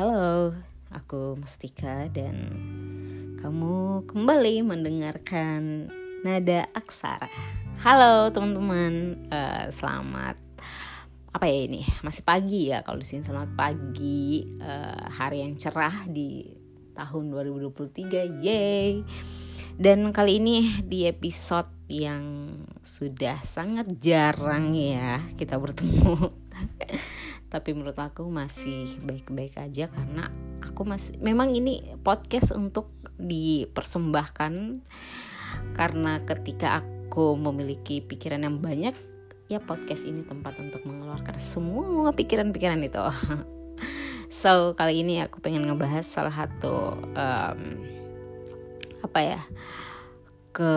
Halo, aku Mustika dan kamu kembali mendengarkan Nada Aksara. Halo teman-teman, uh, selamat apa ya ini? Masih pagi ya kalau di sini selamat pagi, uh, hari yang cerah di tahun 2023. Yeay. Dan kali ini di episode yang sudah sangat jarang ya kita bertemu tapi menurut aku masih baik-baik aja karena aku masih memang ini podcast untuk dipersembahkan. Karena ketika aku memiliki pikiran yang banyak ya podcast ini tempat untuk mengeluarkan semua pikiran-pikiran itu. So kali ini aku pengen ngebahas salah satu um, apa ya ke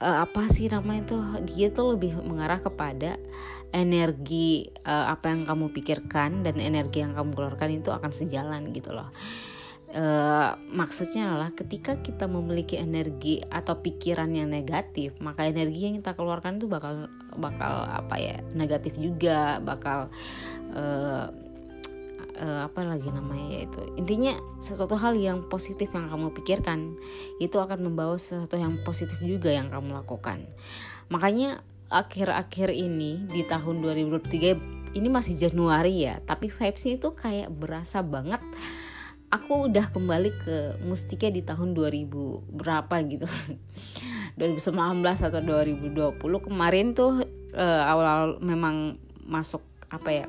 uh, apa sih nama itu dia tuh lebih mengarah kepada energi uh, apa yang kamu pikirkan dan energi yang kamu keluarkan itu akan sejalan gitu loh. Uh, maksudnya adalah ketika kita memiliki energi atau pikiran yang negatif, maka energi yang kita keluarkan itu bakal bakal apa ya negatif juga, bakal uh, uh, apa lagi namanya itu intinya sesuatu hal yang positif yang kamu pikirkan itu akan membawa sesuatu yang positif juga yang kamu lakukan makanya akhir-akhir ini di tahun 2023 ini masih Januari ya tapi vibesnya itu kayak berasa banget. Aku udah kembali ke Mustika di tahun 2000 berapa gitu. 2019 atau 2020 kemarin tuh uh, awal-awal memang masuk apa ya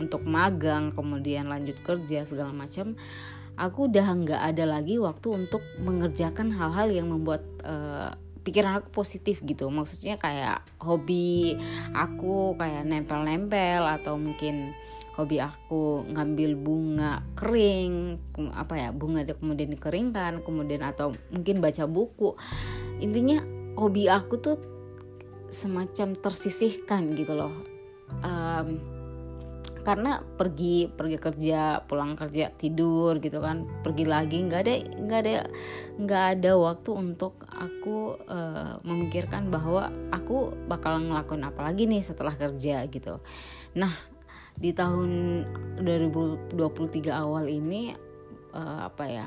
untuk magang kemudian lanjut kerja segala macam. Aku udah nggak ada lagi waktu untuk mengerjakan hal-hal yang membuat uh, pikiran aku positif gitu. Maksudnya kayak hobi aku kayak nempel-nempel atau mungkin hobi aku ngambil bunga kering apa ya bunga kemudian dikeringkan kemudian atau mungkin baca buku. Intinya hobi aku tuh semacam tersisihkan gitu loh. Um, karena pergi pergi kerja pulang kerja tidur gitu kan. Pergi lagi nggak ada nggak ada nggak ada waktu untuk aku uh, memikirkan bahwa aku bakal ngelakuin apa lagi nih setelah kerja gitu. Nah di tahun 2023 awal ini uh, apa ya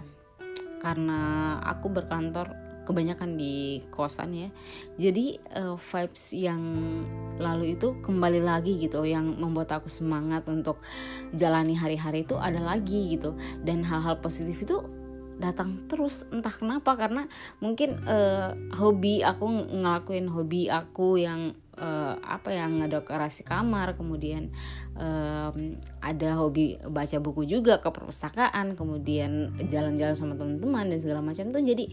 karena aku berkantor kebanyakan di kosan ya. Jadi uh, vibes yang lalu itu kembali lagi gitu yang membuat aku semangat untuk jalani hari-hari itu ada lagi gitu. Dan hal-hal positif itu datang terus entah kenapa. Karena mungkin uh, hobi aku ngelakuin hobi aku yang uh, apa yang ngedekorasi kamar kemudian um, ada hobi baca buku juga ke perpustakaan kemudian jalan-jalan sama teman-teman dan segala macam itu. Jadi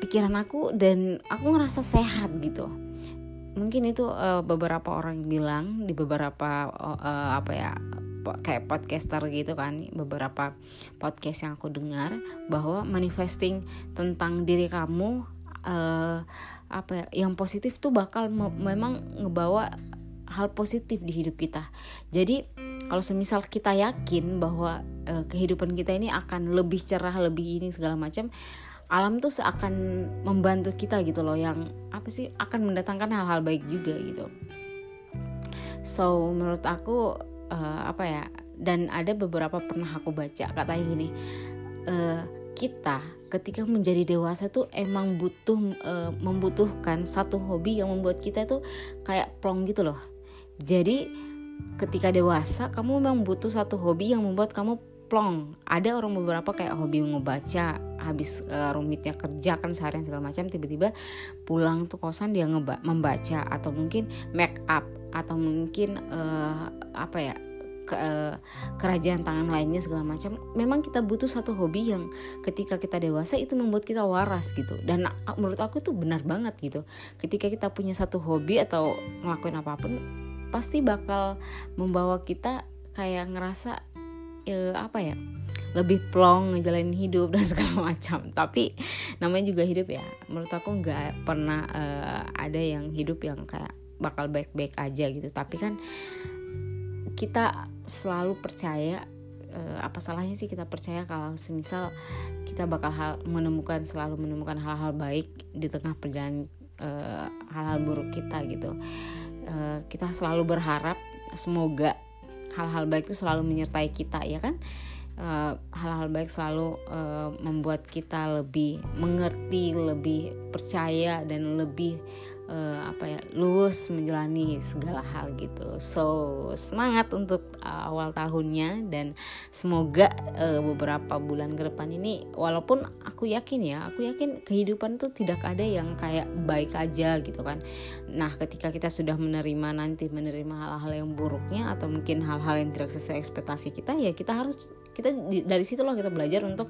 pikiran aku dan aku ngerasa sehat gitu. Mungkin itu uh, beberapa orang bilang di beberapa uh, apa ya kayak podcaster gitu kan beberapa podcast yang aku dengar bahwa manifesting tentang diri kamu uh, apa ya yang positif tuh bakal me memang ngebawa hal positif di hidup kita. Jadi kalau semisal kita yakin bahwa uh, kehidupan kita ini akan lebih cerah lebih ini segala macam alam tuh seakan membantu kita gitu loh yang apa sih akan mendatangkan hal-hal baik juga gitu. So menurut aku uh, apa ya dan ada beberapa pernah aku baca katanya gini uh, kita ketika menjadi dewasa tuh emang butuh uh, membutuhkan satu hobi yang membuat kita tuh kayak plong gitu loh. Jadi ketika dewasa kamu memang butuh satu hobi yang membuat kamu plong ada orang beberapa kayak hobi ngebaca habis uh, rumitnya kerja kan seharian segala macam tiba-tiba pulang tuh kosan dia ngeba membaca atau mungkin make up atau mungkin uh, apa ya ke, uh, kerajaan tangan lainnya segala macam. Memang kita butuh satu hobi yang ketika kita dewasa itu membuat kita waras gitu. Dan menurut aku tuh benar banget gitu. Ketika kita punya satu hobi atau ngelakuin apa pun pasti bakal membawa kita kayak ngerasa e, apa ya lebih plong ngejalanin hidup dan segala macam. Tapi namanya juga hidup ya. Menurut aku nggak pernah uh, ada yang hidup yang kayak bakal baik-baik aja gitu. Tapi kan kita selalu percaya uh, apa salahnya sih kita percaya kalau semisal kita bakal hal, menemukan selalu menemukan hal-hal baik di tengah perjalanan hal-hal uh, buruk kita gitu. Uh, kita selalu berharap semoga hal-hal baik itu selalu menyertai kita ya kan? Hal hal-hal baik selalu uh, membuat kita lebih mengerti lebih percaya dan lebih uh, apa ya luwes menjalani segala hal gitu. So semangat untuk uh, awal tahunnya dan semoga uh, beberapa bulan ke depan ini walaupun aku yakin ya aku yakin kehidupan tuh tidak ada yang kayak baik aja gitu kan. Nah ketika kita sudah menerima nanti menerima hal-hal yang buruknya atau mungkin hal-hal yang tidak sesuai ekspektasi kita ya kita harus kita dari situ loh kita belajar untuk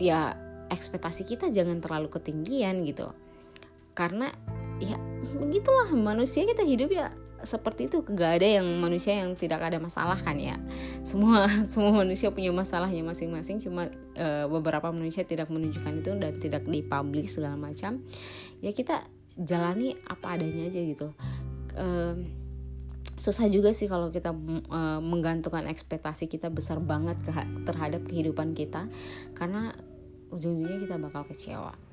ya ekspektasi kita jangan terlalu ketinggian gitu. Karena ya begitulah. Manusia kita hidup ya seperti itu. Gak ada yang manusia yang tidak ada masalah kan ya. Semua semua manusia punya masalahnya masing-masing. Cuma e, beberapa manusia tidak menunjukkan itu dan tidak dipublish segala macam. Ya kita jalani apa adanya aja gitu. E, susah juga sih kalau kita e, menggantungkan ekspektasi kita besar banget ke, terhadap kehidupan kita. Karena ujung-ujungnya kita bakal kecewa